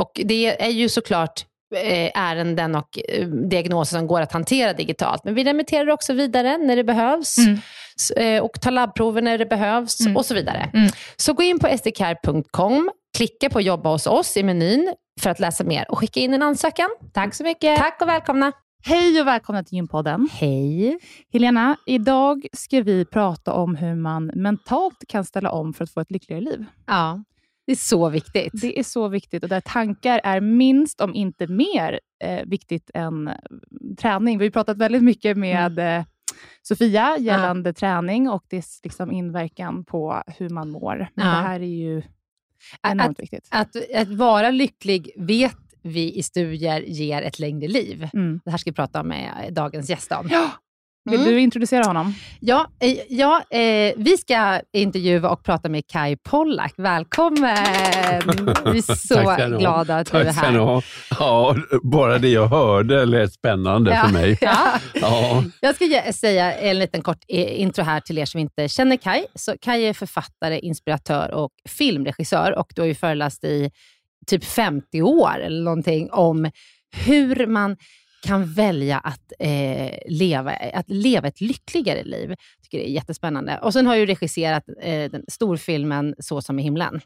Och det är ju såklart Eh, ärenden och eh, diagnoser som går att hantera digitalt. Men vi remitterar också vidare när det behövs mm. Eh, och tar labbprover när det behövs mm. och så vidare. Mm. Så gå in på sdcare.com, klicka på jobba hos oss i menyn för att läsa mer och skicka in en ansökan. Tack så mycket. Tack och välkomna. Hej och välkomna till Gympodden. Hej. Helena, idag ska vi prata om hur man mentalt kan ställa om för att få ett lyckligare liv. Ja. Det är så viktigt. Det är så viktigt och där tankar är minst, om inte mer, eh, viktigt än eh, träning. Vi har pratat väldigt mycket med mm. eh, Sofia gällande ja. träning och dess liksom inverkan på hur man mår. Men ja. det här är ju enormt att, viktigt. Att, att, vara lycklig vet vi i studier ger ett längre liv. Mm. Det här ska vi prata med dagens gäst om. Ja, vill mm. du introducera honom? Ja, eh, ja eh, vi ska intervjua och prata med Kai Pollak. Välkommen! Vi är så glada att du är här. Tack Ja, bara det jag hörde lät spännande ja. för mig. Ja. ja. Jag ska säga en liten kort eh, intro här till er som inte känner Kai. Så Kai är författare, inspiratör och filmregissör och du har ju föreläst i typ 50 år eller någonting om hur man kan välja att, eh, leva, att leva ett lyckligare liv. Jag tycker det är jättespännande. Och Sen har jag regisserat eh, den storfilmen Så som i himlen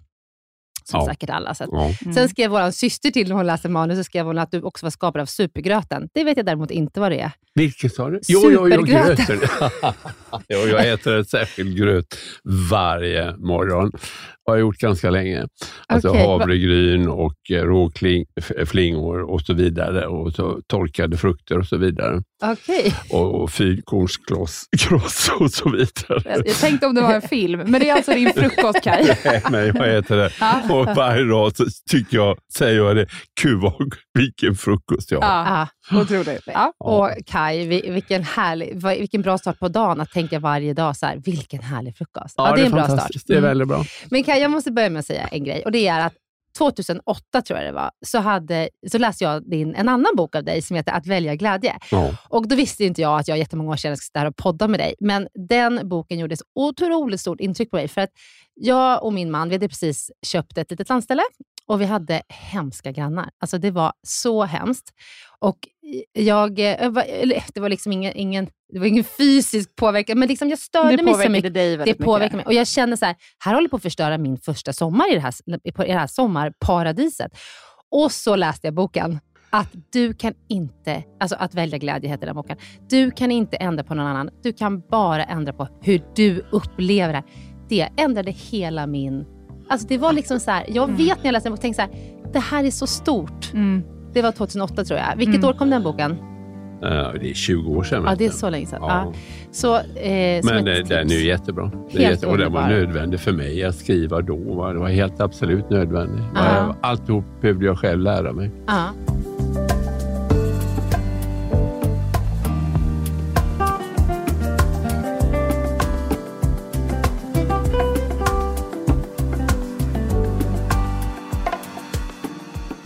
som ja. säkert alla sett. Ja. Mm. Sen skrev vår syster till när hon läste manus, så skrev hon att du också var skapad av supergröten. Det vet jag däremot inte vad det är. Vilket sa du? Jo, jo, jo, gröten. jo, jag äter en särskild gröt varje morgon. Det har jag gjort ganska länge. Alltså okay. havregryn och eh, råflingor och så vidare. Och så torkade frukter och så vidare. Okay. Och, och fyrkornskross och så vidare. Jag, jag tänkte om det var en film, men det är alltså din frukost, Kaj? Nej, vad heter det? Och varje dag så tycker jag, säger jag det, gud vilken frukost jag har. Ja, otroligt. Ja. Och Kai, vilken, härlig, vilken bra start på dagen att tänka varje dag så här, vilken härlig frukost. Ja, ja det, är en bra start. Det är mm. väldigt bra. Men Kai, jag måste börja med att säga en grej och det är att 2008 tror jag det var, så, hade, så läste jag din, en annan bok av dig som heter Att välja glädje. Ja. Och Då visste inte jag att jag jättemånga år sedan skulle sitta här och podda med dig. Men den boken gjorde ett otroligt stort intryck på mig. För att jag och min man vi hade precis köpt ett litet landställe och vi hade hemska grannar. Alltså Det var så hemskt. Och jag, eh, det var liksom ingen, ingen, det var ingen fysisk påverkan, men liksom jag störde mig så mycket. Dig det påverkade mig. Och jag kände så här, här håller på att förstöra min första sommar i det här, i det här sommarparadiset. Och så läste jag boken att du kan inte, alltså att välja glädje heter den boken. Du kan inte ändra på någon annan. Du kan bara ändra på hur du upplever det. Det ändrade hela min... Alltså det var liksom så här, jag mm. vet när jag läste den boken, tänkte så här, det här är så stort. Mm. Det var 2008 tror jag. Vilket mm. år kom den boken? Uh, det är 20 år sedan. Ja, det är så länge sedan. Ja. Så, eh, Men det, den är ju jättebra. Det helt jätte, och den var nödvändig för mig att skriva då. Det var helt absolut nödvändigt. Uh. Alltihop behövde jag själv lära mig. Uh.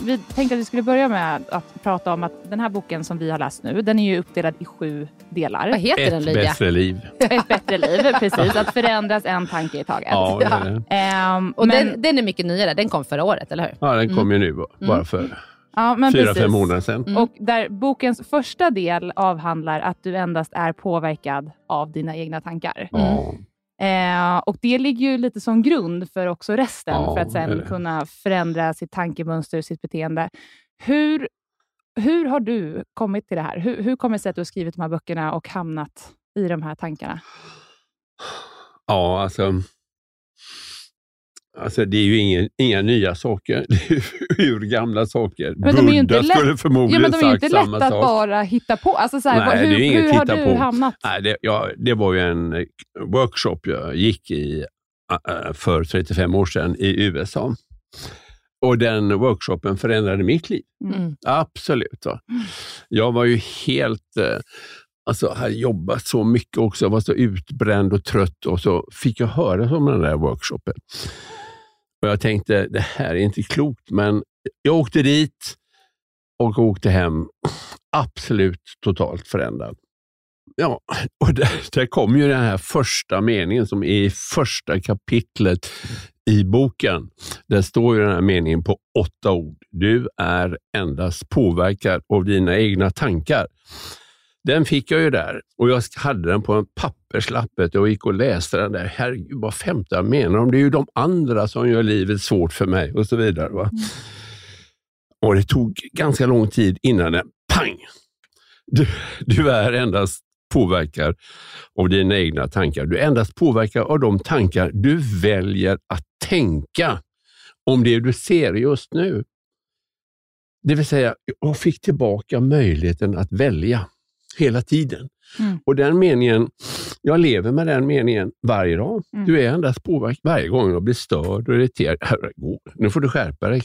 Vi tänkte att vi skulle börja med att prata om att den här boken som vi har läst nu, den är ju uppdelad i sju delar. Vad heter Ett den Lydia? bättre liv. Ett bättre liv, precis. Att förändras en tanke i taget. Ja, det ja. Um, och men, den, den, är mycket nyare. Den kom förra året, eller hur? Ja, den kom mm. ju nu bara för mm. ja, men fyra, precis. fem månader sedan. Mm. Och där bokens första del avhandlar att du endast är påverkad av dina egna tankar. Mm. Eh, och Det ligger ju lite som grund för också resten, ja, för att sen kunna förändra sitt tankemönster, sitt beteende. Hur, hur har du kommit till det här? Hur, hur kommer det sig att du har skrivit de här böckerna och hamnat i de här tankarna? Ja, alltså Alltså det är ju ingen, inga nya saker, det är hur gamla saker. Men de är ju inte lätt, skulle förmodligen ja, men de är inte lätt att bara hitta på. Alltså så här, Nej, hur, det är inget hur har du på. hamnat? Nej, det, ja, det var ju en eh, workshop jag gick i uh, för 35 år sedan i USA. Och den workshopen förändrade mitt liv. Mm. Absolut. Va? Jag var ju helt... Alltså, hade jobbat så mycket också, jag var så utbränd och trött och så fick jag höra om den där workshopen. Och Jag tänkte, det här är inte klokt, men jag åkte dit och åkte hem absolut totalt förändrad. Ja, och där, där kom ju den här första meningen som är i första kapitlet i boken. Där står ju den här meningen på åtta ord. Du är endast påverkad av dina egna tankar. Den fick jag ju där och jag hade den på en papperslapp och gick och läste den där. Herregud, vad femte menar om? Det är ju de andra som gör livet svårt för mig och så vidare. Va? Mm. Och Det tog ganska lång tid innan den, pang! Du, du är endast påverkad av dina egna tankar. Du är endast påverkad av de tankar du väljer att tänka om det du ser just nu. Det vill säga, jag fick tillbaka möjligheten att välja hela tiden. Mm. Och den meningen, jag lever med den meningen varje dag. Mm. Du är endast påverkad varje gång jag blir störd och irriterad. Nu får du skärpa dig.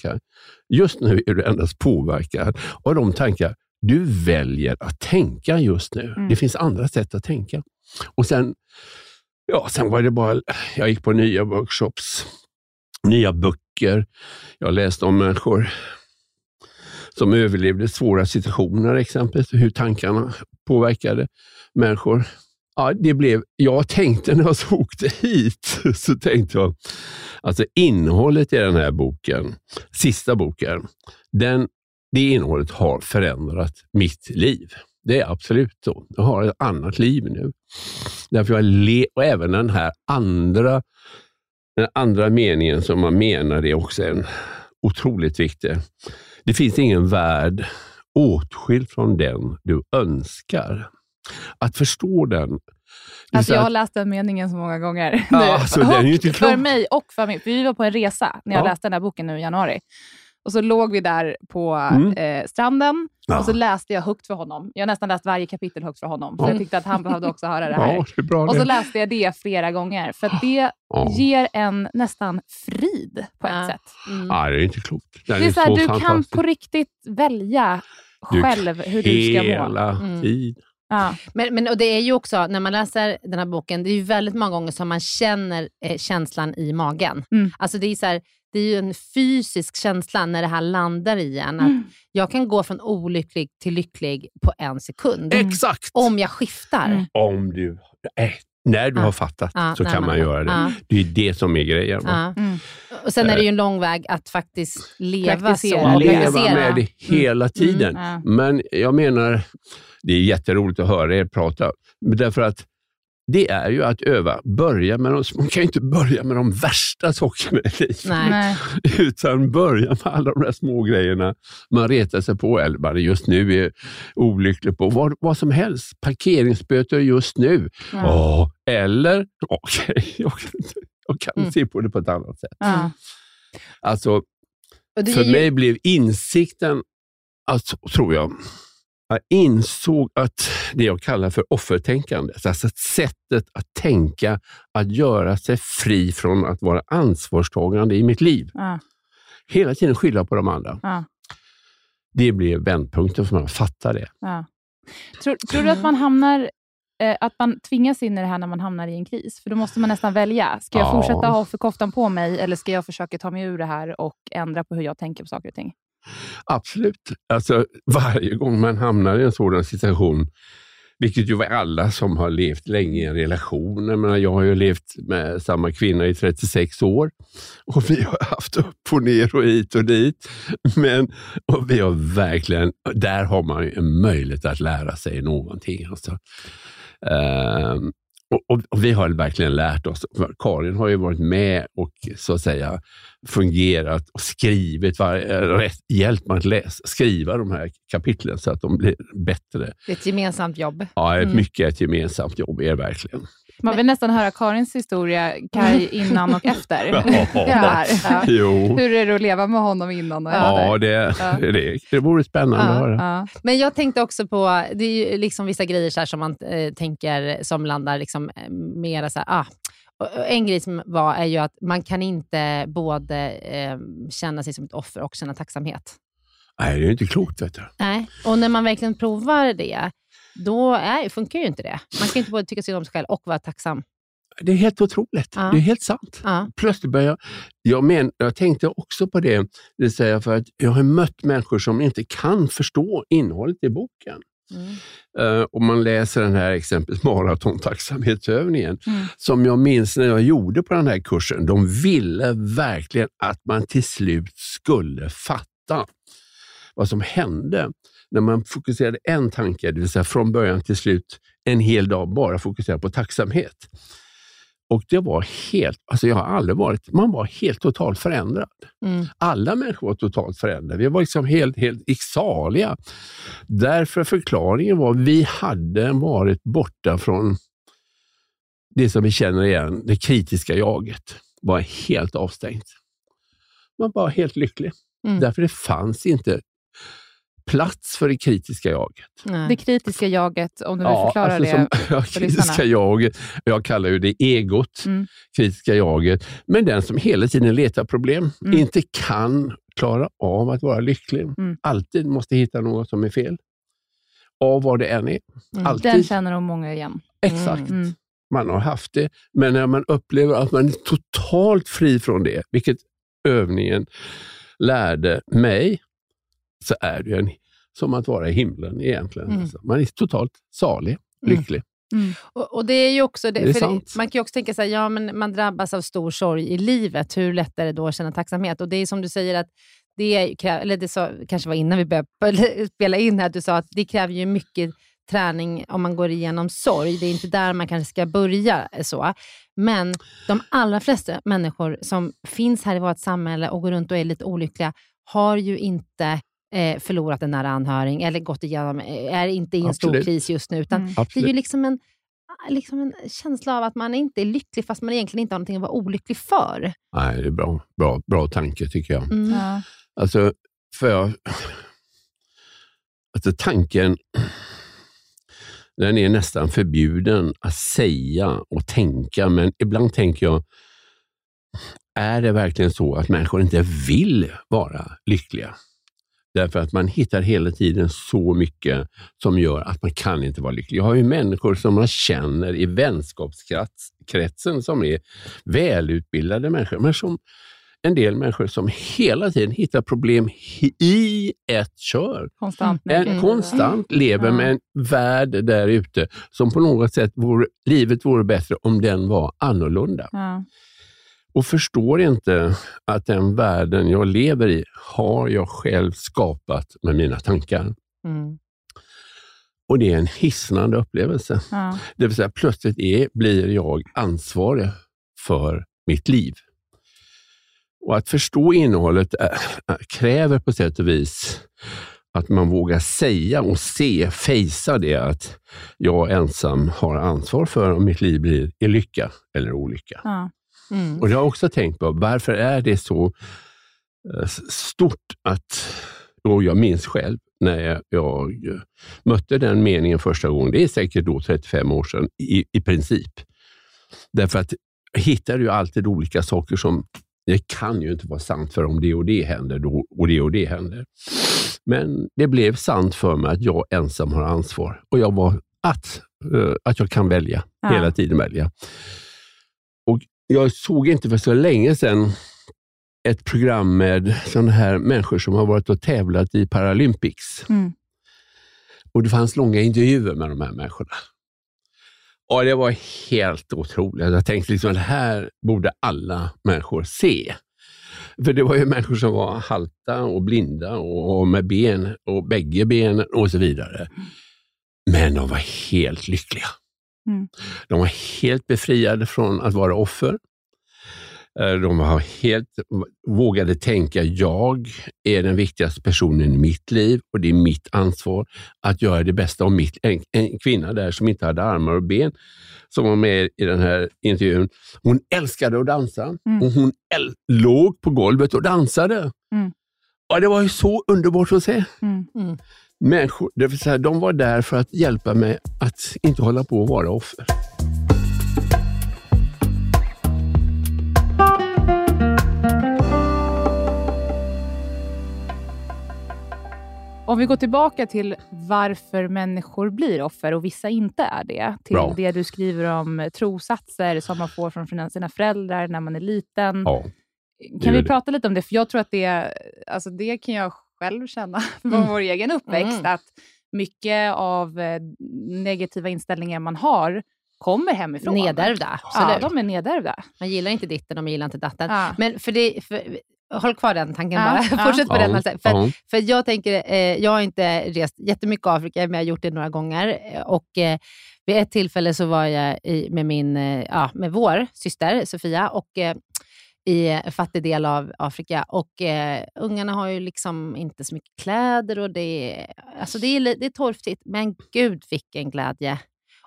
Just nu är du endast påverkad av de tankar du väljer att tänka just nu. Mm. Det finns andra sätt att tänka. Och sen, ja, sen var det bara, jag gick på nya workshops, nya böcker. Jag läste om människor som överlevde svåra situationer, exempelvis hur tankarna påverkade människor. Ja, det blev, jag tänkte när jag åkte hit, så tänkte jag, alltså innehållet i den här boken, sista boken, den, det innehållet har förändrat mitt liv. Det är absolut så. Jag har ett annat liv nu. Därför jag le och även den här andra, den andra meningen som man menar är också en otroligt viktig. Det finns ingen värld åtskild från den du önskar. Att förstå den. Alltså jag har läst den meningen så många gånger. Ja, alltså, för mig och för mig. För vi var på en resa när jag ja. läste den här boken nu i januari. Och så låg vi där på Mm. eh, stranden Ja. och så läste jag högt för honom. Jag har nästan läst varje kapitel högt för honom, för Ja. jag tyckte att han behövde också höra det här. Ja, det är bra Och så det. läste jag det flera gånger, för att det Ja. ger en nästan frid på ett Ja. sätt. Mm. Ja, det är inte klokt. Den Det är så här, så du kan på riktigt välja Du själv hur du ska må. Hela Mm. tiden. Ja. Men, men och det är ju också, när man läser den här boken, det är ju väldigt många gånger som man känner eh, känslan i magen. Mm. Alltså det är, så här, det är ju en fysisk känsla när det här landar i en. Att Mm. Jag kan gå från olycklig till lycklig på en sekund. Exakt! Om jag skiftar. Mm. Om du... Eh, när du Ja. har fattat Ja, så kan man, man- göra det. ja. Det är det som är grejen. Ja. Mm. Och sen är det ju en lång väg att faktiskt leva Praktisera. så. Leva praktisera. med det hela tiden. Ja. Men jag menar, det är jätteroligt att höra er prata, därför att det är ju att öva. Börja med de, man kan ju inte börja med de värsta sakerna i livet, Nej. Utan börja med alla de där små grejerna man retar sig på, eller bara just nu är olycklig på. Vad, vad som helst. Parkeringsböter just nu. Ja. Åh, eller, okej, jag kan, inte- jag kan Mm. se på det på ett annat sätt. Ja. Alltså, för ju- mig blev insikten, alltså, tror jag, jag insåg att det jag kallar för offertänkande, alltså sättet att tänka, att göra sig fri från att vara ansvarstagande i mitt liv. Ja. Hela tiden skylla på de andra. Ja. Det blev vändpunkten för mig att fatta det. Ja. Tror, tror du att man hamnar eh, att man tvingas in i det här när man hamnar i en kris? För då måste man nästan välja. Ska jag Ja. fortsätta ha offerkoftan på mig eller ska jag försöka ta mig ur det här och ändra på hur jag tänker på saker och ting? Absolut. Alltså, varje gång man hamnar i en sådan situation, vilket ju var alla som har levt länge i en relation. Jag, menar, jag har ju levt med samma kvinna i 36 år och vi har haft upp och ner och hit och dit. Men och vi har verkligen, där har man ju en möjlighet att lära sig någonting. Alltså. Ehm, och, och, och Vi har verkligen lärt oss. Karin har ju varit med och så att säga fungerat och skrivit, var, eh, rätt, hjälpt mig att läsa, skriva de här kapitlen så att de blir bättre. Det är ett gemensamt jobb. Ja, ett Mm. mycket ett gemensamt jobb är det verkligen. Man vill nästan höra Karins historia, Kaj, innan och efter. Ja. det här. Ja. Jo. Hur är det att leva med honom innan och efter? Ja, det, Ja. det, det vore spännande Ja. att höra. Ja. Men jag tänkte också på, det är ju liksom vissa grejer så här som man eh, tänker som landar liksom eh, mera så här, ah. En grej som var är ju att man kan inte både eh, känna sig som ett offer och känna tacksamhet. Nej, det är inte klokt. Vet du. Nej. Och när man verkligen provar det, då är, funkar ju inte det. Man kan inte både tycka synd om sig själv och vara tacksam. Det är helt otroligt. Ja. Det är helt sant. Ja. Plötsligt börjar jag... Jag, men, jag tänkte också på det, det säga för att jag har mött människor som inte kan förstå innehållet i boken. Mm. Uh, om man läser den här exempelvis maratontacksamhetsövningen, Mm. som jag minns när jag gjorde på den här kursen. De ville verkligen att man till slut skulle fatta vad som hände när man fokuserade en tanke, det vill säga från början till slut en hel dag bara fokusera på tacksamhet. Och det var helt, alltså jag har aldrig varit, man var helt totalt förändrad. Mm. Alla människor var totalt förändrade. Vi var liksom helt, helt exaliga. Därför förklaringen var att vi hade varit borta från det som vi känner igen, det kritiska jaget. var helt avstängt. Man var helt lycklig. Mm. Därför det fanns inte plats för det kritiska jaget. Nej. Det kritiska jaget, om du vill förklara alltså det. Som, ja, kritiska jaget. Jag kallar ju det egot, Mm. kritiska jaget. Men den som hela tiden letar problem, Mm. inte kan klara av att vara lycklig. Mm. Alltid måste hitta något som är fel. Av vad det än är. Mm. Alltid. Den känner nog många igen. Exakt. Mm. Man har haft det, men när man upplever att man är totalt fri från det, vilket övningen lärde mig, så är det en, som att vara i himlen egentligen. Mm. Alltså, man är totalt salig, Mm. lycklig. Och, och det är ju också, det, Det är man kan ju också tänka sig, ja men man drabbas av stor sorg i livet. Hur lätt är det då att känna tacksamhet? Och det är som du säger att det, är, krä- eller det sa, kanske var innan vi började spela in här, att du sa att det kräver ju mycket träning om man går igenom sorg. Det är inte där man kanske ska börja. så. Men de allra flesta människor som finns här i vårt samhälle och går runt och är lite olyckliga har ju inte eh, förlorat en nära anhörig eller gått igenom, eh, är inte i en stor Absolut. kris just nu. Utan Mm. det är ju liksom en, liksom en känsla av att man inte är lycklig fast man egentligen inte har någonting att vara olycklig för. Nej, det är bra, bra, bra tanke tycker jag. Mm. Ja. Alltså, för jag, alltså tanken, den är nästan förbjuden att säga och tänka, men ibland tänker jag, är det verkligen så att människor inte vill vara lyckliga? Därför att man hittar hela tiden så mycket som gör att man kan inte vara lycklig. Jag har ju människor som man känner i vänskapskretsen som är välutbildade människor, men som en del människor som hela tiden hittar problem i ett kör. Konstant. En konstant lever med en värld där ute som på något sätt vore, livet vore bättre om den var annorlunda. Ja. Och förstår inte att den världen jag lever i har jag själv skapat med mina tankar. Mm. Och det är en hisnande upplevelse. Ja. Det vill säga plötsligt är, blir jag ansvarig för mitt liv. Och Att förstå innehållet är, kräver på sätt och vis att man vågar säga och se, fejsa det att jag ensam har ansvar för om mitt liv blir lycka eller olycka. Ja. Mm. Och Det har jag också tänkt på. Varför är det så eh, stort att, och jag minns själv när jag, jag mötte den meningen första gången, det är säkert då 35 år sedan i, i princip. Därför att jag hittar ju alltid olika saker som det kan ju inte vara sant för om det och det händer då och det och det händer. Men det blev sant för mig att jag ensam har ansvar och jag var att, eh, att jag kan välja, Ja. hela tiden välja. Jag såg inte för så länge sedan ett program med sådana här människor som har varit och tävlat i Paralympics. Mm. Och Det fanns långa intervjuer med de här människorna. Och Det var helt otroligt. Jag tänkte liksom att det här borde alla människor se. För det var ju människor som var halta och blinda och, och med ben och bägge benen och så vidare. Men de var helt lyckliga. Mm. De var helt befriade från att vara offer. Eh, De var helt vågade tänka, jag är den viktigaste personen i mitt liv och det är mitt ansvar att göra det bästa av mitt En, en kvinna där som inte hade armar och ben, som var med i den här intervjun, hon älskade att dansa Mm. och hon äl- låg på golvet och dansade. Mm. Ja, det var ju så underbart att se. Mm. Människor, det vill säga, de var där för att hjälpa mig att inte hålla på att vara offer. Om vi går tillbaka till varför människor blir offer och vissa inte är det. Till Bra. det du skriver om trosatser som man får från sina- föräldrar när man är liten. Ja. Kan vi det. prata lite om det? För jag tror att det, alltså det kan jag själv känna från Mm. vår egen uppväxt. Mm. Att mycket av eh, negativa inställningar man har kommer hemifrån. Nedärvda, Ja, absolut. de är nedärvda. Man gillar inte ditten och man gillar inte datten. Ja. Men för det, för, håll kvar den tanken Ja, bara. ja. Fortsätt på den. Alltså. För, ja. för jag tänker, eh, jag har inte rest jättemycket i Afrika, men jag har gjort det några gånger. Och eh, vid ett tillfälle så var jag i, med, min, eh, ja, med vår syster Sofia och eh, i en fattig del av Afrika. Och eh, Ungarna har ju liksom inte så mycket kläder och det är, alltså det är, det är torftigt. Men gud vilken glädje.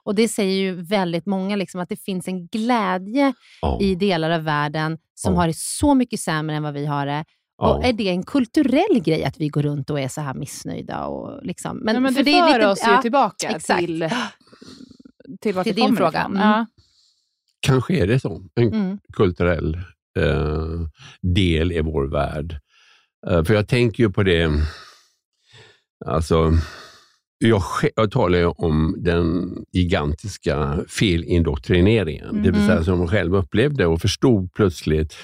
Och det säger ju väldigt många, liksom, att det finns en glädje Ja. i delar av världen som Ja. har det så mycket sämre än vad vi har det. Ja. Och är det en kulturell grej att vi går runt och är så här missnöjda? Och liksom, Men, men för det, är för lite- oss ju ja, tillbaka exakt. till, till vart Till vi din kommer fråga. ifrån. Mm. Ja. Kanske är det så. En Mm. kulturell eh, del i vår värld. Eh, för jag tänker ju på det, alltså, jag, jag talar ju om den gigantiska felindoktrineringen. Det vill Mhm. säga som jag själv upplevde och förstod plötsligt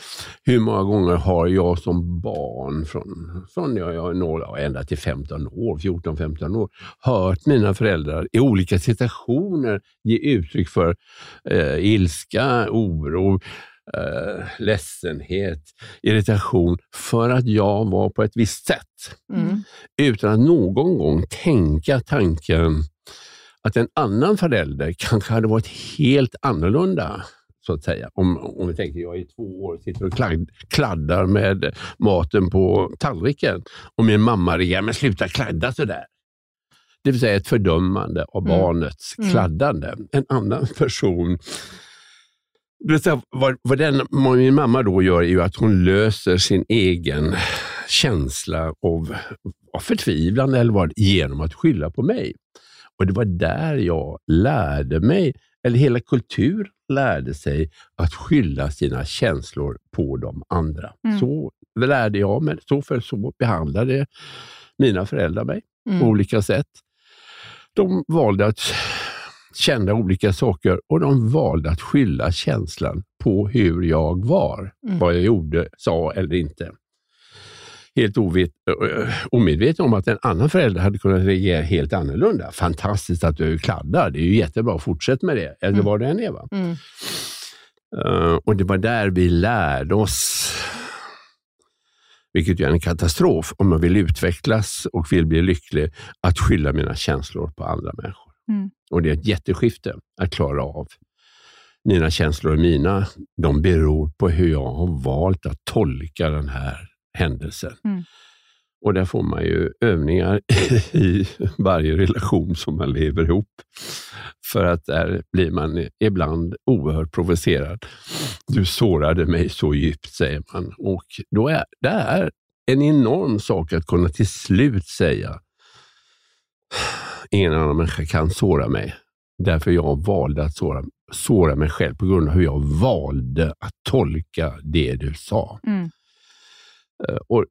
hur många gånger har jag som barn från, från jag jag några, ända till 15 år, 14-15 år, hört mina föräldrar i olika situationer ge uttryck för eh, ilska, oro, eh, ledsenhet, irritation för att jag var på ett visst sätt. Mm. Utan att någon gång tänka tanken att en annan förälder kanske hade varit helt annorlunda. Så att säga. Om, om vi tänker, jag är två år sitter och kladd, kladdar med maten på tallriken och min mamma reagerar, men sluta kladda sådär. Det vill säga ett fördömande av Mm. barnets Mm. kladdande. En annan person vad, vad, den, min mamma då gör är ju att hon löser sin egen känsla av, av förtvivlan eller vad, genom att skylla på mig. Och Det var där jag lärde mig, eller hela kulturen lärde sig, att skylla sina känslor på de andra. Mm. Så lärde jag mig, så för så behandlade mina föräldrar mig mm. på olika sätt. De valde att känna olika saker och de valde att skylla känslan på hur jag var, mm. vad jag gjorde, sa eller inte. Helt ovet, omedveten om att en annan förälder hade kunnat reagera helt annorlunda. Fantastiskt att du kladdar, det är ju jättebra, fortsätt med det. Eller mm. vad det än är. Mm. Uh, och Det var där vi lärde oss vilket är en katastrof om man vill utvecklas och vill bli lycklig, att skylla mina känslor på andra människor. Mm. Och Det är ett jätteskifte att klara av. Mina känslor är mina. De beror på hur jag har valt att tolka den här händelsen. Mm. Och där får man ju övningar i varje relation som man lever ihop. För att där blir man ibland oerhört provocerad. Du sårade mig så djupt, säger man. Och då är, det är en enorm sak att kunna till slut säga ingen annan människa kan såra mig. Därför jag valde att såra, såra mig själv på grund av hur jag valde att tolka det du sa. Mm. Eh, och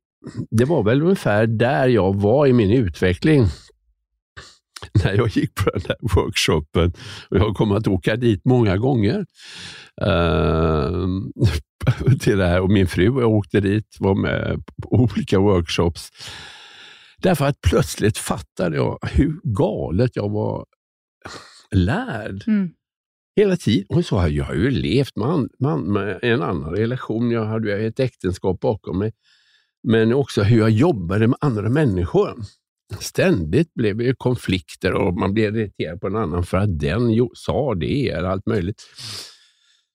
Det var väl ungefär där jag var i min utveckling när jag gick på den där workshopen. Och jag kommer att åka dit många gånger. Uh, till det här. Och min fru jag åkte dit, var med på olika workshops. Därför att plötsligt fattade jag hur galet jag var lärd. Mm. Hela tiden. Och så, jag har ju levt med, man, med en annan relation. Jag hade ett äktenskap bakom mig. Men också hur jag jobbade med andra människor. Ständigt blev det konflikter och man blev irriterad på en annan för att den sa det eller allt möjligt.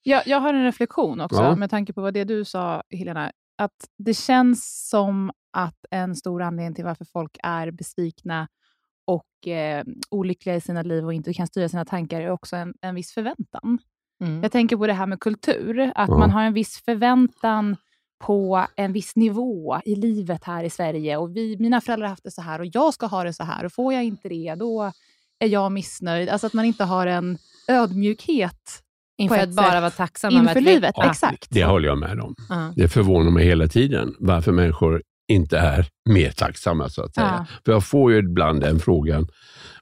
Jag, jag har en reflektion också ja. med tanke på vad det du sa, Helena. Att det känns som att en stor anledning till varför folk är besvikna och eh, olyckliga i sina liv och inte kan styra sina tankar är också en, en viss förväntan. Mm. Jag tänker på det här med kultur, att ja. man har en viss förväntan på en viss nivå i livet här i Sverige. Och vi, Mina föräldrar har haft det så här och jag ska ha det så här. Och Får jag inte det, då är jag missnöjd. Alltså att man inte har en ödmjukhet Inför att bara vara tacksam inför livet. Ja, Exakt. Det håller jag med om. Uh. Det förvånar mig hela tiden varför människor inte är mer tacksamma. så att säga. Uh. För Jag får ju ibland den frågan,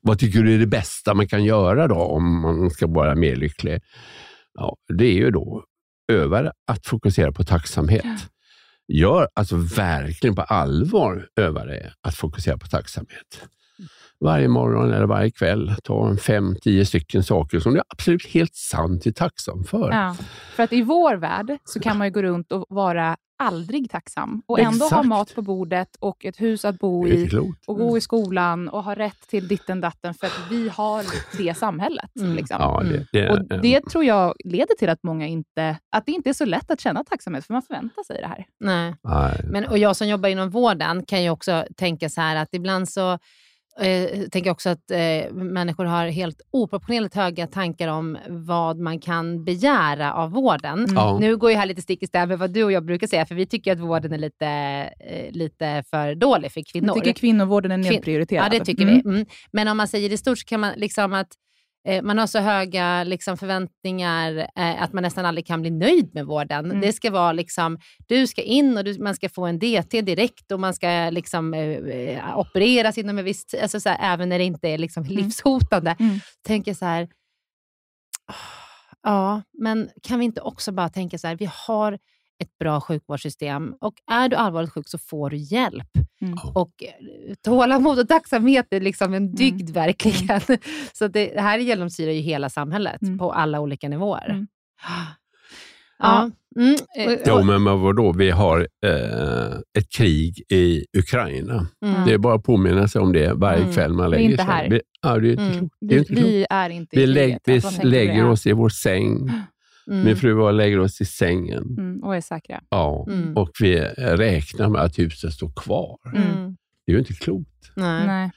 vad tycker du är det bästa man kan göra då om man ska vara mer lycklig? Ja, det är ju då öva att fokusera på tacksamhet. Ja. Gör alltså verkligen på allvar öva dig att fokusera på tacksamhet. Varje morgon eller varje kväll, ta en fem, tio stycken saker som du är absolut helt sant är tacksam för. Ja, för att i vår värld så kan man ju gå runt och vara aldrig tacksam och ändå Exakt. ha mat på bordet och ett hus att bo i och gå i skolan och ha rätt till ditten datten för att vi har det samhället. Mm. Liksom. Ja, det, det, och det tror jag leder till att många inte, att det inte är så lätt att känna tacksamhet, för man förväntar sig det här. Nej. Nej. Men, och jag som jobbar inom vården kan ju också tänka så här att ibland så jag eh, tänker också att eh, människor har helt oproportionerligt höga tankar om vad man kan begära av vården. Mm. Ja. Nu går jag här lite stick i stäv med vad du och jag brukar säga, för vi tycker att vården är lite, eh, lite för dålig för kvinnor. Vi tycker kvinnovården är nedprioriterad. Ja, det tycker mm. vi. Mm. Men om man säger det stort så kan man liksom att man har så höga liksom, förväntningar eh, att man nästan aldrig kan bli nöjd med vården. Mm. Det ska vara liksom, du ska in och du, man ska få en DT direkt och man ska liksom, eh, eh opereras inom en viss tid, alltså, så här, även när det inte är liksom, mm. livshotande. Mm. Tänker så här, ja, men kan vi inte också bara tänka så här, vi har ett bra sjukvårdssystem. Och är du allvarligt sjuk så får du hjälp. Mm. Och eh, tålamod och tacksamhet är liksom en dygd mm. verkligen. Mm. Så det, det här genomsyrar ju hela samhället mm. på alla olika nivåer. Mm. Ja. Mm. Jo, men vadå? Vi har eh, ett krig i Ukraina. Mm. Det är bara att påminna sig om det varje mm. kväll man lägger sig. Vi, ja, det är inte mm. klokt. Vi, är inte klokt. vi är inte vi, lägg, vi lägger oss i vår säng Mm. Min fru och jag lägger oss i sängen. Mm, och är säkra. Ja, mm. och vi räknar med att huset står kvar. Mm. Det är ju inte klokt. Nej. Nej.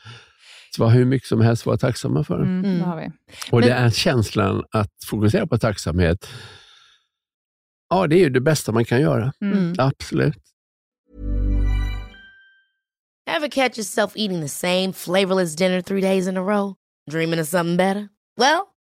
Så vi har hur mycket som helst att vara tacksamma för. Mm, det har vi. Och Men... det är känslan att fokusera på tacksamhet. Ja, det är ju det bästa man kan göra. Mm. Absolut. Ever catch yourself eating the same flavorless dinner three days in a row? Dreaming of something better? Well,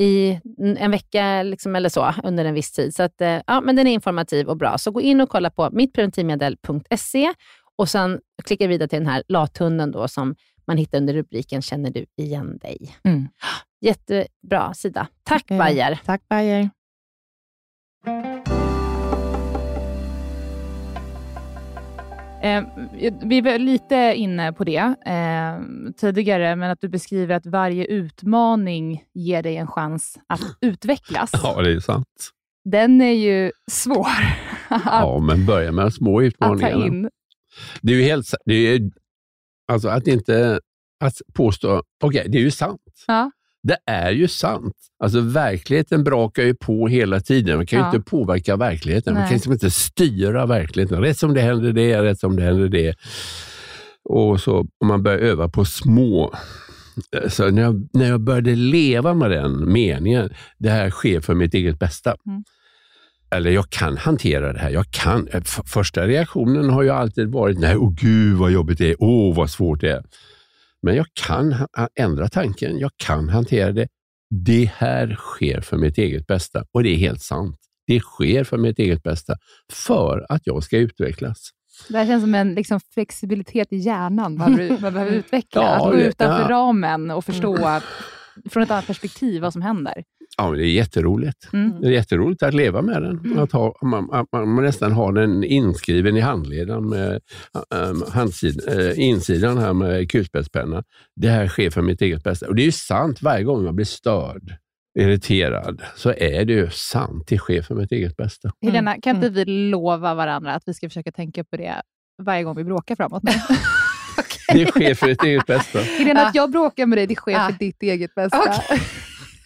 i en vecka liksom, eller så under en viss tid. Så att, eh, ja, men den är informativ och bra. Så gå in och kolla på mittpreventivmedel.se och sen klicka vidare till den här lathunden då, som man hittar under rubriken Känner du igen dig? Mm. Jättebra sida. Tack okay. Bayer. Tack Bayer. Eh, vi var lite inne på det eh, tidigare, men att du beskriver att varje utmaning ger dig en chans att utvecklas. Ja, det är sant. Den är ju svår. att, ja, men börja med små utmaningar. Det är ju helt det är, alltså att inte att påstå, okej, okay, det är ju sant. Ja. Det är ju sant. Alltså verkligheten brakar ju på hela tiden. Man kan ju inte påverka verkligheten. Nej. Man kan liksom inte styra verkligheten. Rätt som det händer det, rätt som det händer det. Och så om man börjar öva på små så när, jag, när jag började leva med den meningen, det här sker för mitt eget bästa. Mm. Eller jag kan hantera det här. Jag kan. Första reaktionen har ju alltid varit, nej, åh oh, gud vad jobbigt det är, åh oh, vad svårt det är. Men jag kan ändra tanken, jag kan hantera det. Det här sker för mitt eget bästa och det är helt sant. Det sker för mitt eget bästa, för att jag ska utvecklas. Det här känns som en liksom, flexibilitet i hjärnan man, man behöver utveckla. Ja, att gå utanför ja. ramen och förstå mm. Från ett annat perspektiv vad som händer. Ja, det är jätteroligt. Mm. Det är jätteroligt att leva med den. Mm. Att ha, man, man, man, nästan har den inskriven i handleden med um, handsid, uh, insidan här med kulspetspenna. Det här sker för mitt eget bästa. Och det är ju sant. Varje gång jag blir störd, irriterad, så är det ju sant. Det sker för mitt eget bästa. Mm. Helena, kan inte mm. vi lova varandra att vi ska försöka tänka på det varje gång vi bråkar framåt? Det sker för ditt eget bästa. Helena, att jag bråkar med dig, det sker för ditt eget bästa. Okay.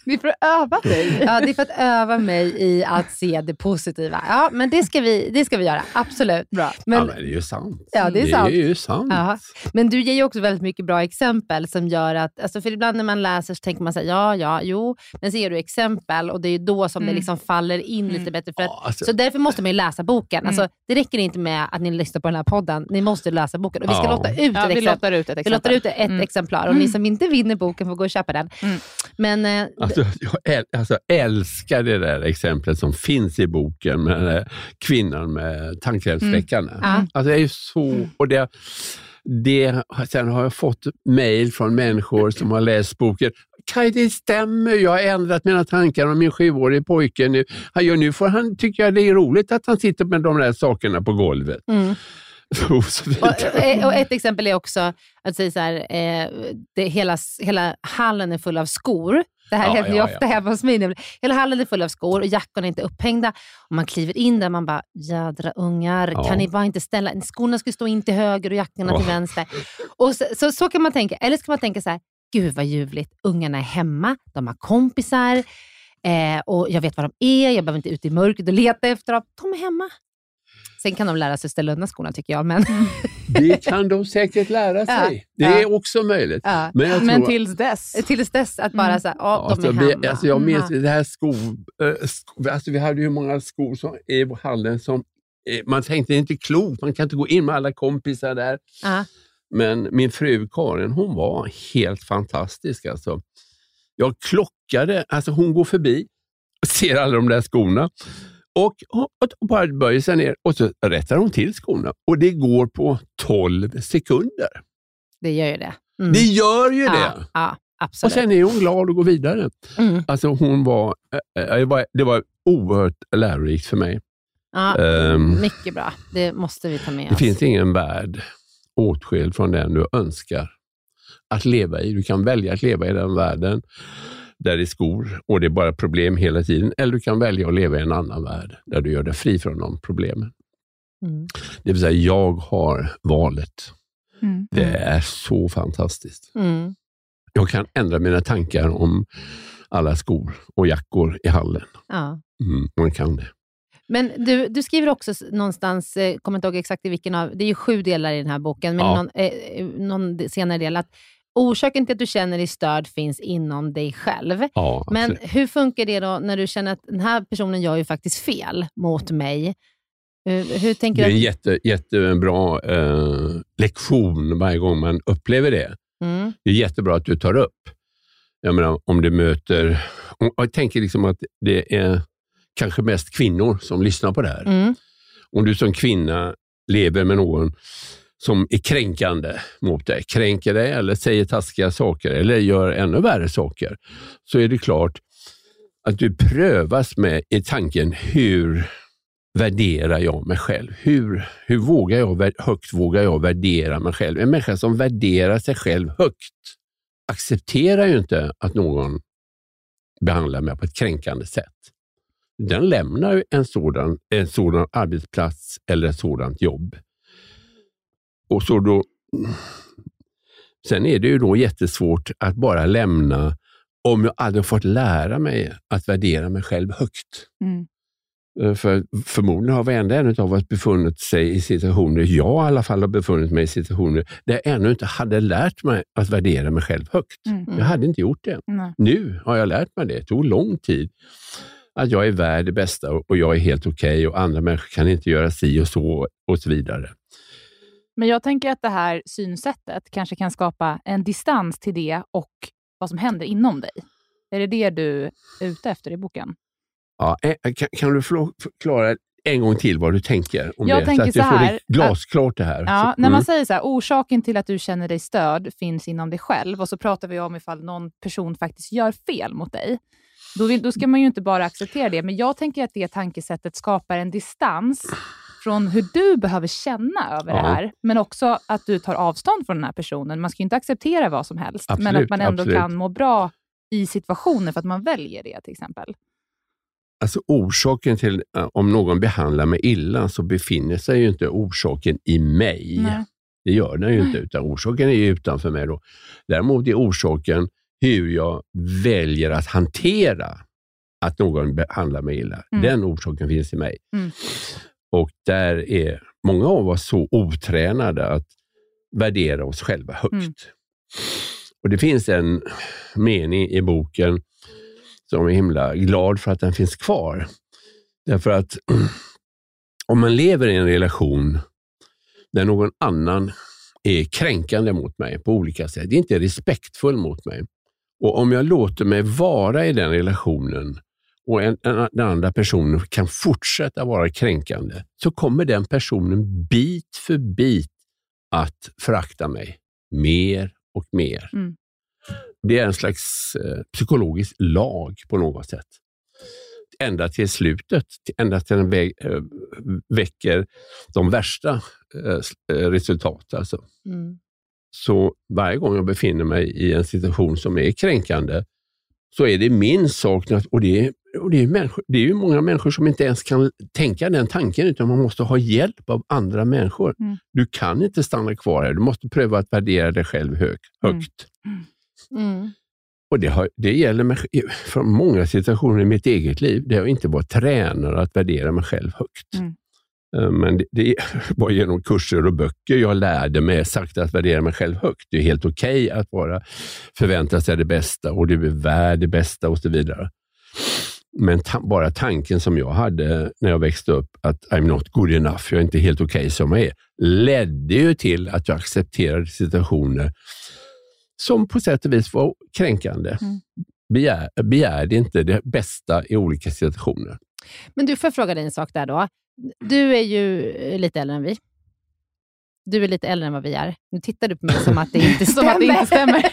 Det är för att öva dig. Ja, det är för att öva mig i att se det positiva. Ja, men det ska vi, det ska vi göra. Absolut. Bra. Men, ja, men det är ju sant. Ja, det är sant. Det är ju sant. Ja. Men du ger ju också väldigt mycket bra exempel som gör att, alltså för ibland när man läser så tänker man så här, ja, ja, jo, men så ger du exempel och det är då som mm. det liksom faller in mm. lite bättre. För att, ja, alltså. Så därför måste man ju läsa boken. Mm. Alltså, det räcker inte med att ni lyssnar på den här podden, ni måste läsa boken. Och vi ska ja. låta ut ett, ja, vi låter ut ett exemplar. Vi låter ut ett mm. exemplar och ni som inte vinner boken får gå och köpa den. Mm. Men, eh, alltså, jag alltså, älskar det där exemplet som finns i boken med kvinnan med tandkrämsfläckarna. Mm. Alltså, det är så... Och det, det, sen har jag fått mejl från människor som har läst boken. Kaj, det stämmer. Jag har ändrat mina tankar om min sjuårige pojke. Nu, nu får han, tycker jag det är roligt att han sitter med de där sakerna på golvet. Mm. och, eh, och, ett exempel är också att säga så här, eh, det, hela, hela hallen är full av skor. Det här ja, händer ju ja, ofta ja. hemma hos mig. Hela hallen är full av skor och jackorna är inte upphängda. Och man kliver in där man bara, jädra ungar, ja. kan ni bara inte ställa... Skorna ska stå in till höger och jackorna oh. till vänster. Och så, så, så, kan man tänka. Eller ska man tänka så här, gud vad ljuvligt, ungarna är hemma, de har kompisar eh, och jag vet var de är, jag behöver inte ut i mörkret och leta efter dem. De är hemma. Sen kan de lära sig ställa undan skorna tycker jag. Men... Mm. Det kan de säkert lära sig. Ja, det är också möjligt. Ja. Men, jag men tills dess? Tills dess att bara mm. så här, ja, de alltså, är hemma. Vi, alltså jag minns mm. det här sko, äh, sko, alltså vi hade ju många skor som, i hallen som eh, man tänkte det är inte klokt, man kan inte gå in med alla kompisar där. Ja. Men min fru Karin, hon var helt fantastisk. Alltså. Jag klockade, alltså hon går förbi och ser alla de där skorna och, och, bara böjer sig ner och så rättar hon till skorna. Och det går på 12 sekunder. Det gör ju det. Mm. Det gör ju ja, det. Ja, absolut. Och sen är hon glad och går vidare. Mm. Alltså hon var, äh, var, det var oerhört lärorikt för mig. Ja, um, mycket bra. Det måste vi ta med Det oss. finns ingen värld åtskild från den du önskar att leva i. Du kan välja att leva i den världen där det är skor och det är bara problem hela tiden. Eller du kan välja att leva i en annan värld där du gör dig fri från de problemen. Mm. Det vill säga, jag har valet. Mm. Det är så fantastiskt. Mm. Jag kan ändra mina tankar om alla skor och jackor i hallen. Ja. Mm, man kan det. Men du, du skriver också någonstans, eh, kommer inte ihåg exakt i vilken av, det är ju sju delar i den här boken, men ja. någon, eh, någon senare del, att orsaken till att du känner dig störd finns inom dig själv. Ja, Men hur funkar det då när du känner att den här personen gör ju faktiskt fel mot mig? Hur, hur tänker det är en jätte, jättebra eh, lektion varje gång man upplever det. Mm. Det är jättebra att du tar upp. Jag menar, om du möter... Om, jag tänker liksom att det är kanske mest kvinnor som lyssnar på det här. Mm. Om du som kvinna lever med någon som är kränkande mot dig, kränker dig eller säger taskiga saker eller gör ännu värre saker, så är det klart att du prövas med i tanken hur värderar jag mig själv? Hur, hur vågar jag, högt vågar jag värdera mig själv? En människa som värderar sig själv högt accepterar ju inte att någon behandlar mig på ett kränkande sätt. Den lämnar en sådan, en sådan arbetsplats eller ett sådant jobb och så då, sen är det ju då jättesvårt att bara lämna om jag aldrig fått lära mig att värdera mig själv högt. Mm. Eh, för förmodligen har varenda en av oss befunnit sig i situationer, jag i alla fall har befunnit mig i situationer, där jag ännu inte hade lärt mig att värdera mig själv högt. Mm. Jag hade inte gjort det. Mm. Nu har jag lärt mig det. Det tog lång tid. Att jag är värd det bästa och jag är helt okej okay och andra människor kan inte göra si och så och så vidare. Men jag tänker att det här synsättet kanske kan skapa en distans till det och vad som händer inom dig. Är det det du är ute efter i boken? Ja, eh, kan, kan du förklara en gång till vad du tänker om jag det? Tänker så att jag får det glasklart det här. Ja, så, när man mm. säger så här, orsaken till att du känner dig störd finns inom dig själv och så pratar vi om ifall någon person faktiskt gör fel mot dig. Då, vill, då ska man ju inte bara acceptera det, men jag tänker att det tankesättet skapar en distans från hur du behöver känna över ja. det här, men också att du tar avstånd från den här personen. Man ska ju inte acceptera vad som helst, absolut, men att man ändå absolut. kan må bra i situationer för att man väljer det till exempel. Alltså orsaken till uh, om någon behandlar mig illa så befinner sig ju inte orsaken i mig. Nej. Det gör den ju inte, utan orsaken är ju utanför mig. Då. Däremot är orsaken hur jag väljer att hantera att någon behandlar mig illa. Mm. Den orsaken finns i mig. Mm. Och där är många av oss så otränade att värdera oss själva högt. Mm. Och Det finns en mening i boken som är himla glad för att den finns kvar. Därför att om man lever i en relation där någon annan är kränkande mot mig på olika sätt, inte är respektfull mot mig. Och om jag låter mig vara i den relationen och en, en, den andra personen kan fortsätta vara kränkande, så kommer den personen bit för bit att förakta mig mer och mer. Mm. Det är en slags eh, psykologisk lag på något sätt. Ända till slutet, ända till den vä äh, väcker de värsta äh, resultat. Alltså. Mm. Så varje gång jag befinner mig i en situation som är kränkande, så är det min sak, och det och det är, människor, det är ju många människor som inte ens kan tänka den tanken, utan man måste ha hjälp av andra människor. Mm. Du kan inte stanna kvar här, du måste pröva att värdera dig själv hög, högt. Mm. Mm. Och det, har, det gäller mig för många situationer i mitt eget liv där jag inte var tränare att värdera mig själv högt. Mm. Eh, men det, det, var genom kurser och böcker jag lärde mig sakta att värdera mig själv högt. Det är helt okej okay att vara, förvänta sig det bästa och du är värd det bästa och så vidare. Men ta bara tanken som jag hade när jag växte upp, att I'm not good enough, jag är inte helt okej okay som jag är, ledde ju till att jag accepterade situationer som på sätt och vis var kränkande. Mm. Begär, begärde inte det bästa i olika situationer. Men du, får jag fråga dig en sak där då. Du är ju lite äldre än vi. Du är lite äldre än vad vi är. Nu tittar du på mig som att det inte, som att det inte stämmer.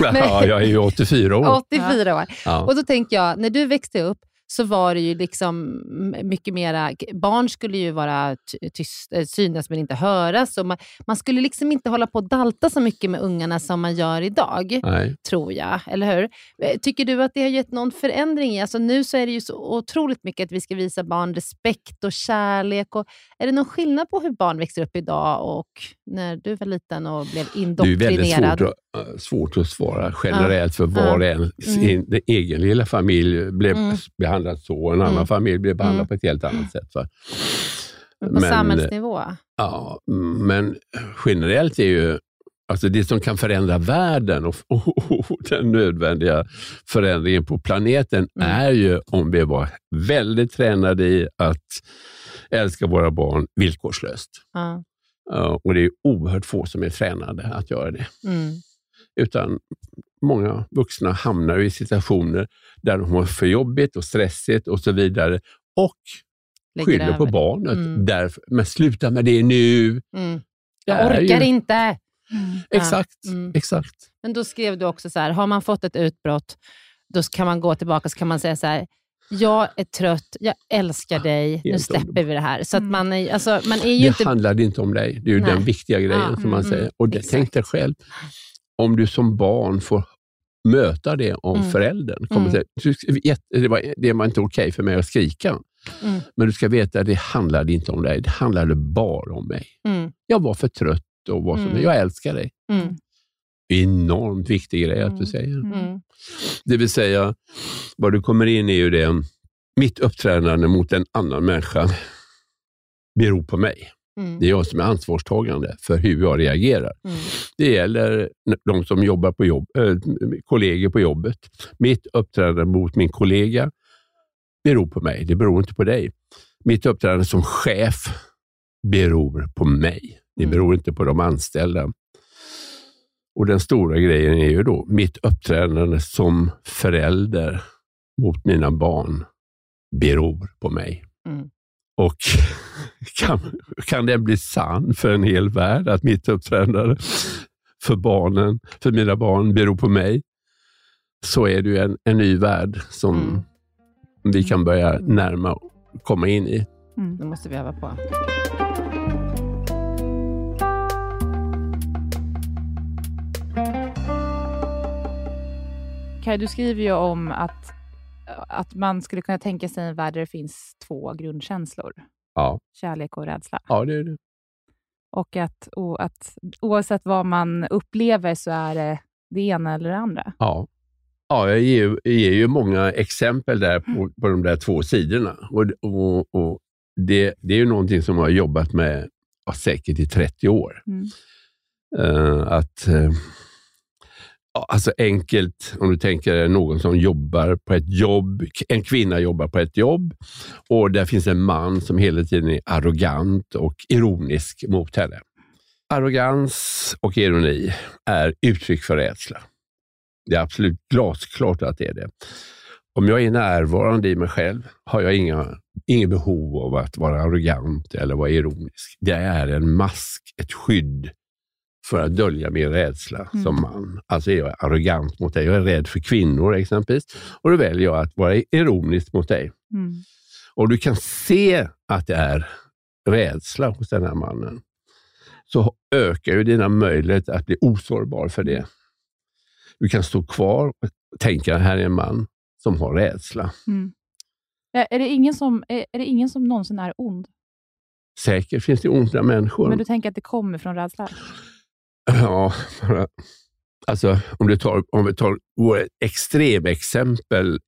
ja, jag är ju 84 år. 84 år. Ja. Och då tänker jag, när du växte upp, så var det ju liksom mycket mera... Barn skulle ju vara tyst, eh, synas men inte höras. Och man, man, skulle liksom inte hålla på och dalta så mycket med ungarna som man gör idag, Nej. tror jag. Eller hur? Eh, tycker du att det har gett någon förändring? Alltså nu så är det ju så otroligt mycket att vi ska visa barn respekt och kärlek. Och är det någon skillnad på hur barn växer upp idag och när du var liten och blev indoktrinerad? Det är väldigt svårt att, eh, svårt att svara generellt för var och en. Mm. Sin egen lilla familj blev mm behandlat så och en annan mm. familj blir behandlad mm. på ett helt annat sätt. Va? På men, samhällsnivå? Ja, men generellt är ju Alltså det som kan förändra världen och, och, och den nödvändiga förändringen på planeten mm. är ju om vi var väldigt tränade i att älska våra barn villkorslöst. Mm. Uh, och Det är oerhört få som är tränade att göra det. Mm. Utan många vuxna hamnar i situationer där de har för jobbigt och stressigt och så vidare och Lägger skyller på barnet. Mm. Därför, men sluta med det nu. Mm. Jag orkar ju... inte. Mm. Exakt, ja. Mm. exakt. Men då skrev du också så här, har man fått ett utbrott, då kan man gå tillbaka och kan man säga så här, jag är trött, jag älskar dig, Helt nu släpper vi det här. Så att mm. man är, alltså, man är ju det inte... handlar inte om dig, det är ju Nej. den viktiga grejen ja, som man mm, säger. Och det, tänk dig själv, om du som barn får möta det om mm. föräldern. Kommer mm. säga, det, var, det var inte okej okay för mig att skrika. Mm. Men du ska veta att det handlade inte om dig. Det handlade bara om mig. Mm. Jag var för trött och var som mm. Jag älskar dig. Mm. Enormt viktig grej att du mm. säger. Mm. Det vill säga, vad du kommer in i är ju det, mitt uppträdande mot en annan människa beror på mig. Mm. Det är jag som är ansvarstagande för hur jag reagerar. Mm. Det gäller de som jobbar på jobb, äh, kollegor på jobbet. Mitt uppträdande mot min kollega beror på mig. Det beror inte på dig. Mitt uppträdande som chef beror på mig. Det mm. beror inte på de anställda. Och Den stora grejen är ju då mitt uppträdande som förälder mot mina barn beror på mig. Mm. Och kan, kan det bli sann för en hel värld att mitt uppträdande för barnen, för mina barn, beror på mig, så är det ju en, en ny värld som mm. vi kan börja närma och komma in i. Mm. Det måste vi öva på. Kaj, du skriver ju om att att man skulle kunna tänka sig en värld där det finns två grundkänslor. Ja. Kärlek och rädsla. Ja, det är det. Och att, och att oavsett vad man upplever så är det det ena eller det andra. Ja, ja jag, ger, jag ger ju många exempel där på, på de där två sidorna. Och, och, och det, det är ju någonting som jag har jobbat med ja, säkert i 30 år. Mm. Uh, att... Uh, Alltså enkelt, om du tänker någon som jobbar på ett jobb. En kvinna jobbar på ett jobb och där finns en man som hela tiden är arrogant och ironisk mot henne. Arrogans och ironi är uttryck för rädsla. Det är absolut glasklart att det är det. Om jag är närvarande i mig själv har jag inga, inget behov av att vara arrogant eller vara ironisk. Det är en mask, ett skydd för att dölja min rädsla mm. som man. Alltså är jag arrogant mot dig. Jag är rädd för kvinnor exempelvis. Och då väljer jag att vara ironisk mot dig. Mm. Och du kan se att det är rädsla hos den här mannen. Så ökar ju dina möjligheter att bli osårbar för det. Du kan stå kvar och tänka, här är en man som har rädsla. Mm. Är, det ingen som, är, är det ingen som någonsin är ond? Säkert finns det onda människor. Men du tänker att det kommer från rädsla? Ja, alltså om, du tar, om vi tar ett extremexempel.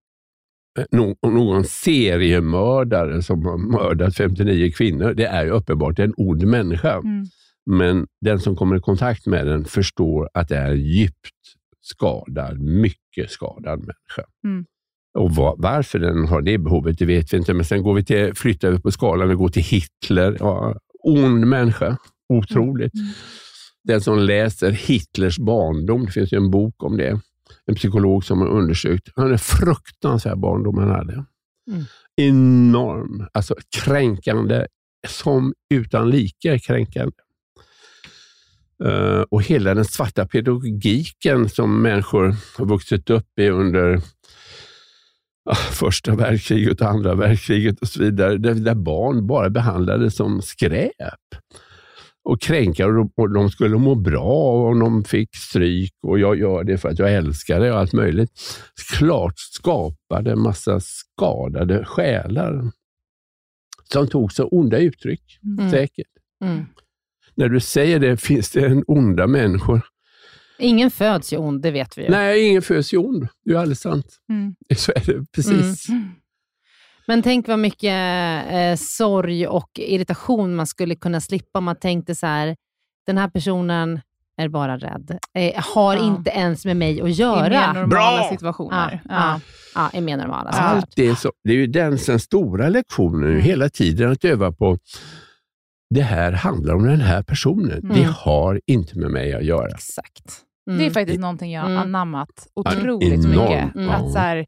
Eh, någon seriemördare som har mördat 59 kvinnor, det är ju uppenbart en ond människa. Mm. Men den som kommer i kontakt med den förstår att det är en djupt skadad, mycket skadad människa. Mm. Och var, varför den har det behovet, det vet vi inte. Men sen går vi till, flyttar vi på skalan och går till Hitler. Ja, ond människa, otroligt. Mm. Den som läser Hitlers barndom, det finns en bok om det, en psykolog som har undersökt. Han är fruktansvärd barndom han hade. Mm. Enorm, alltså kränkande, som utan like kränkande. Uh, och hela den svarta pedagogiken som människor har vuxit upp i under uh, första världskriget och andra världskriget och så vidare, där, där barn bara behandlades som skräp och kränka och de skulle må bra om de fick stryk och jag gör det för att jag älskar det och allt möjligt. Klart skapade en massa skadade själar som tog sig onda uttryck, mm. säkert. Mm. När du säger det, finns det en onda människor? Ingen föds ju ond, det vet vi ju. Nej, ingen föds ju ond. Det är alldeles sant. Mm. Så är det precis. Mm. Men tänk vad mycket eh, sorg och irritation man skulle kunna slippa om man tänkte så här, den här personen är bara rädd. Eh, har ja. inte ens med mig att göra. I mer normala Bra! situationer. Ja, ja. ja, i mer normala Allt det, är så, det är ju den, den stora lektionen, mm. hela tiden att öva på det här handlar om den här personen. Mm. Det har inte med mig att göra. Exakt. Mm. Det är faktiskt någonting jag mm. anammat otroligt Enorm. mycket. Mm. Att så här,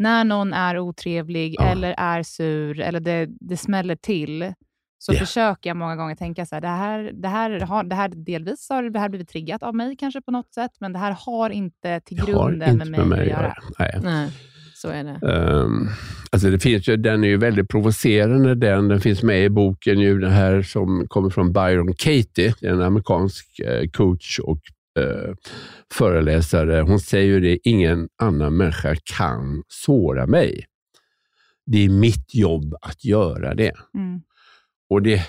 när någon är otrevlig ja. eller är sur eller det, det smäller till, så yeah. försöker jag många gånger tänka så här, det här, det här, har, det här delvis har det här blivit triggat av mig kanske på något sätt, men det här har inte till grunden inte med, mig med mig att göra. Nej. Nej. Så är det. Um, alltså det finns ju, den är ju väldigt provocerande, den. Den finns med i boken, ju, den här som kommer från Byron Katie, en amerikansk eh, coach och eh, föreläsare, hon säger det, ingen annan människa kan såra mig. Det är mitt jobb att göra det. Mm. Och det,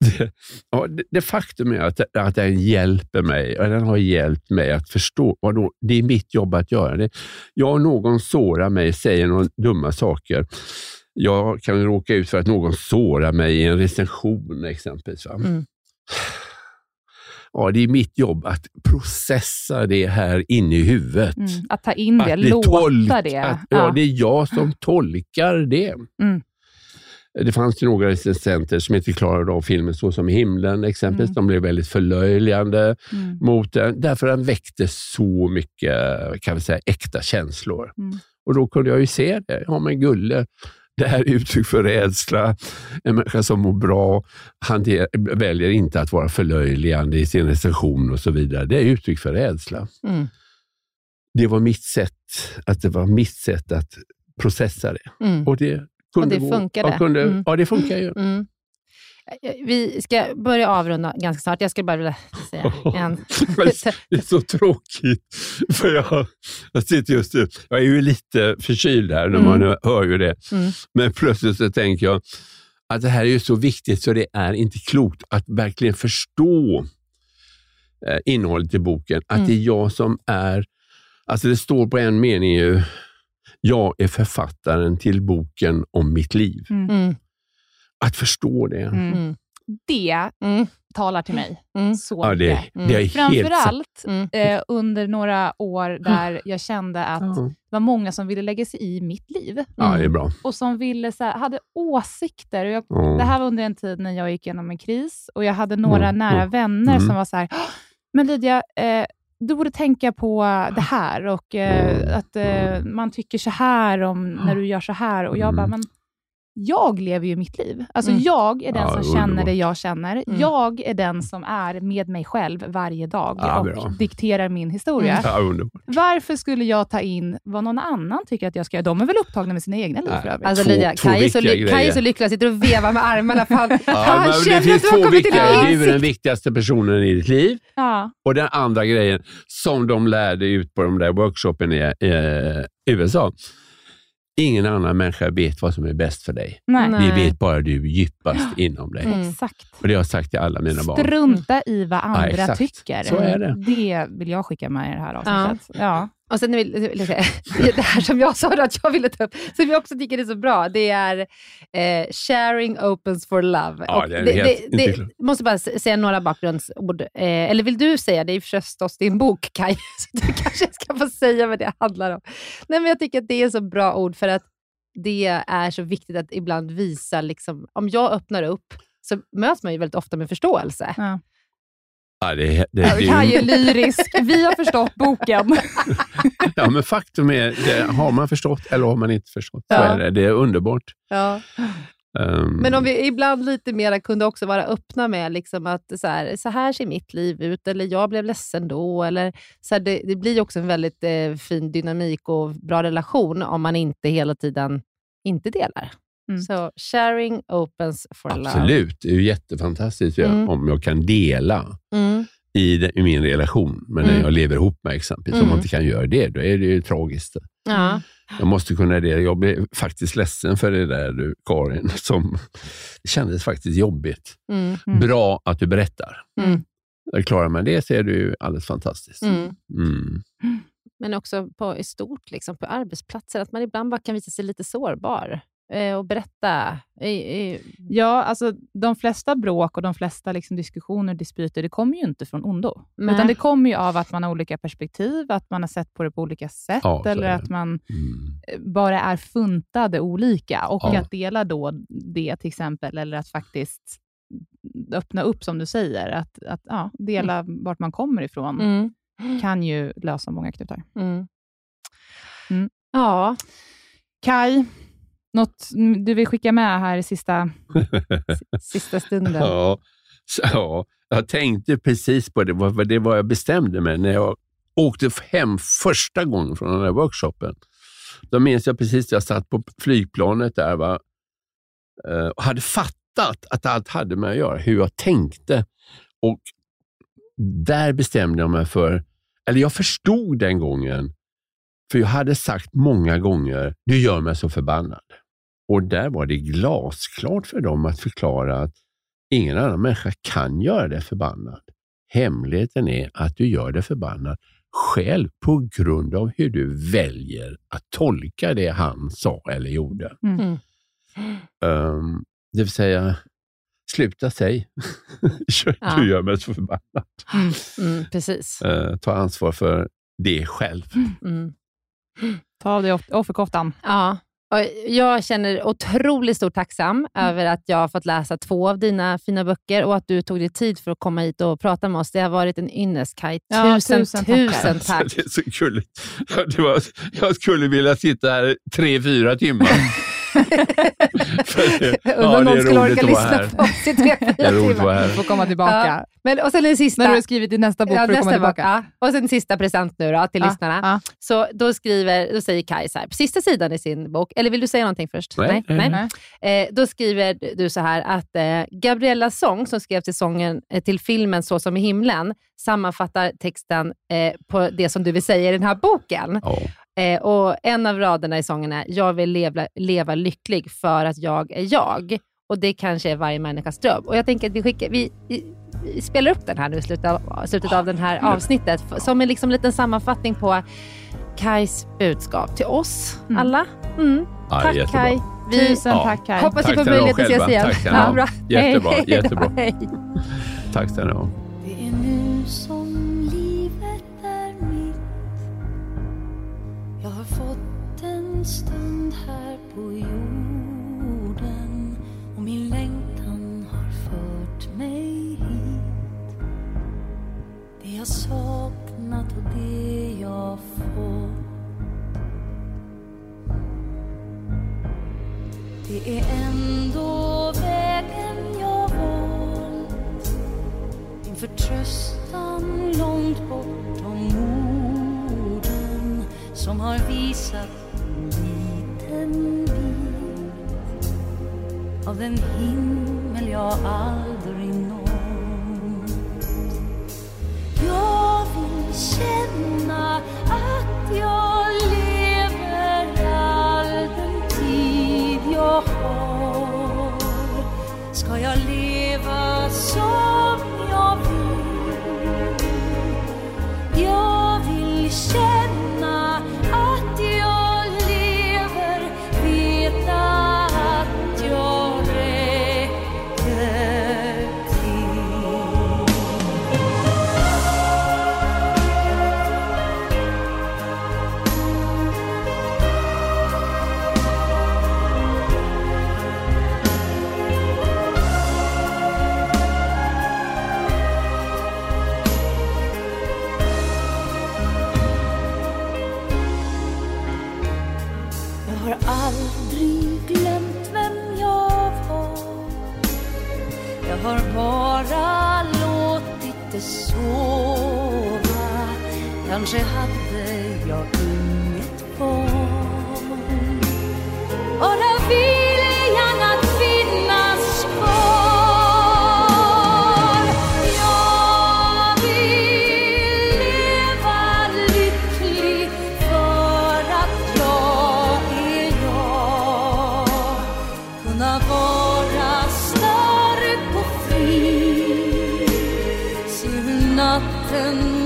det, ja, det, det, faktum är att, att den hjälper mig och den har hjälpt mig att förstå. Vadå, det är mitt jobb att göra det. Jag någon sårar mig, säger några dumma saker. Jag kan råka ut för att någon sårar mig i en recension exempelvis. Mm ja, det är mitt jobb att processa det här inne i huvudet. Mm, att ta in det, att låta tolka, det. Att, ja. ja. det är jag som tolkar det. Mm. Det fanns ju några recensenter som inte klarade av filmen Så som himlen exempelvis. Mm. De blev väldigt förlöjligande mm. mot den, därför den väckte så mycket kan vi säga, äkta känslor. Mm. Och Då kunde jag ju se det. Ja, men Gulle, det här är uttryck för rädsla. En människa som mår bra han väljer inte att vara förlöjligande i sin recension och så vidare. Det är uttryck för rädsla. Mm. Det var mitt sätt att det var mitt sätt att processa det. Mm. Och det kunde och det funkade. Ja, kunde, mm. ja, det funkar ju. Mm. Vi ska börja avrunda ganska snart. Jag skulle bara vilja säga en... det är så tråkigt, för jag, jag sitter just nu, jag är ju lite förkyld här, när mm. man hör ju det. Mm. Men plötsligt så tänker jag att det här är ju så viktigt så det är inte klokt att verkligen förstå eh, innehållet i boken, att mm. det är jag som är... Alltså det står på en mening ju, jag är författaren till boken om mitt liv. Mm. Mm. Att förstå det. Mm. mm. Det talar till mig mm. så ja, det, mycket. Det är Framförallt mm. eh, under några år där jag kände att mm. det var många som ville lägga sig i mitt liv. Ja, det är bra. Och som ville, så här, hade åsikter. Jag, Det här var under en tid när jag gick igenom en kris och jag hade några nära vänner som var så här, men Lydia, eh, du borde tänka på det här och eh, att eh, man tycker så här om när du gör så här. Och jag bara, men jag lever ju mitt liv. Alltså mm. Jag är den ja, som känner det jag känner. Mm. Jag är den som är med mig själv varje dag ja, och bra. dikterar min historia. Mm. Varför skulle jag ta in vad någon annan tycker att jag ska göra? De är väl upptagna med sina egna liv för övrigt. Alltså, Lydia, Kaj är, så, Kaj är så lycklig, han sitter och vevar med armarna. För han, ja, han det finns två viktiga Du är den viktigaste personen i ditt liv. Ja. Och den andra grejen som de lärde ut på de där workshopen i, i USA Ingen annan människa vet vad som är bäst för dig. Nej. Det vet bara du djupast inom dig. Mm. Exakt. Och Det har jag sagt till alla mina barn. Strunta i vad andra ja, tycker. Så är det. Det vill jag skicka med i det här avsnittet. Ja. ja. Och sen vill, vill säga, det här som jag sa att jag ville ta upp, som jag också tycker är så bra, det är eh, sharing opens for love. Ja, det, är det, helt, det, det, måste bara säga några bakgrundsord. Eh, eller vill du säga? Det är förstås din bok, Kaj, så du kanske ska få säga vad det handlar om. Nej, men jag tycker att det är så bra ord, för att det är så viktigt att ibland visa, liksom, om jag öppnar upp, så möts man ju väldigt ofta med förståelse. Ja. Ja, det, det, det, Kaj är lyrisk. Vi har förstått boken. ja, men faktum är, det, har man förstått eller har man inte förstått, så ja. är det. Det är underbart. Ja. Um, men om vi ibland lite mer kunde också vara öppna med liksom att så här, så här ser mitt liv ut, eller jag blev ledsen då. Eller, så här, det, det, blir också en väldigt eh, fin dynamik och bra relation om man inte hela tiden inte delar. Mm. Så sharing opens for Absolut. love. Absolut, det är ju jättefantastiskt mm. om jag kan dela mm. i, det, i, min relation. Men när mm. jag lever ihop med exempelvis, om man mm. inte kan göra det, då är det ju tragiskt. Ja. Jag måste kunna det. Jag blev faktiskt ledsen för det där du, Karin. Som, det kändes faktiskt jobbigt. Mm. Bra att du berättar. Mm. Klarar man det så är det ju alldeles fantastiskt. Men också på, i stort, liksom, på arbetsplatser, att man ibland bara kan visa sig lite sårbar. Eh, och berätta? Ja, alltså de flesta bråk och de flesta liksom, diskussioner och dispyter, det kommer ju inte från ondo. Nej. Utan det kommer ju av att man har olika perspektiv, att man har sett på det på olika sätt, ja, eller att man mm. Eh, bara är funtade olika. Och ja. att dela då det till exempel, eller att faktiskt öppna upp, som du säger, att, att ja, dela mm. vart man kommer ifrån, mm. kan ju lösa många knutar. Mm. mm. Ja. Kaj, något du vill skicka med här i sista, sista stunden? Ja, ja, jag tänkte precis på det. Det var jag bestämde mig när jag åkte hem första gången från den här workshopen. Då minns jag precis att jag satt på flygplanet där va? Eh, och hade fattat att allt hade med att göra, hur jag tänkte. Och Där bestämde jag mig för, eller jag förstod den gången, för jag hade sagt många gånger, du gör mig så förbannad. Och där var det glasklart för dem att förklara att ingen annan människa kan göra dig förbannad. Hemligheten är att du gör dig förbannad själv på grund av hur du väljer att tolka det han sa eller gjorde. Mm. Um, det vill säga, sluta säg. du gör mig så förbannad. Mm. Mm, precis. Uh, ta ansvar för det själv. Mm. Ta av dig offerkoftan. Ja, jag känner otroligt stor tacksam mm. över att jag har fått läsa två av dina fina böcker och att du tog dig tid för att komma hit och prata med oss. Det har varit en ynnest, Kaj. Tusen, ja, tusen, tusen tack. Alltså, det är så kul. jag skulle vilja sitta här tre, fyra timmar. Undrar om någon skulle orka lyssna på oss i tre, fyra timmar. Du får komma tillbaka. Ja. Men, och sen den sista, När du har skrivit din nästa bok ja, får du komma tillbaka. ja. Och sen sista present nu då, till ja, lyssnarna. Ja. Så då, skriver, då säger Kaj så här, på sista sidan i sin bok, eller vill du säga någonting först? Nej. Nej. Nej. Eh, då skriver du så här att eh, Gabriellas sång, som skrev till, sången, eh, till filmen Så som i himlen, sammanfattar texten eh, på det som du vill säga i den här boken. Oh. Eh, och En av raderna i sången är “Jag vill leva, leva lycklig för att jag är jag”. Och det kanske är varje människas dröm. Och jag tänker att vi, skickar, vi, vi spelar upp den här nu i slutet av, slutet av det här avsnittet som en liksom liten sammanfattning på Kajs budskap till oss mm. alla. Mm. Ja, tack jättebra. Kaj. Vi, Tusen ja. tack Kaj. Hoppas vi får möjlighet att ses igen. Tack ja, bra. Jättebra. jättebra. Tack ska ni ha. Jag saknat och det jag fått. Det är ändå vägen jag valt. Min förtröstan långt bortom orden som har visat en liten bit av den himmel jag aldrig känna att jag lever all den tid jag har. Ska jag leva som mountains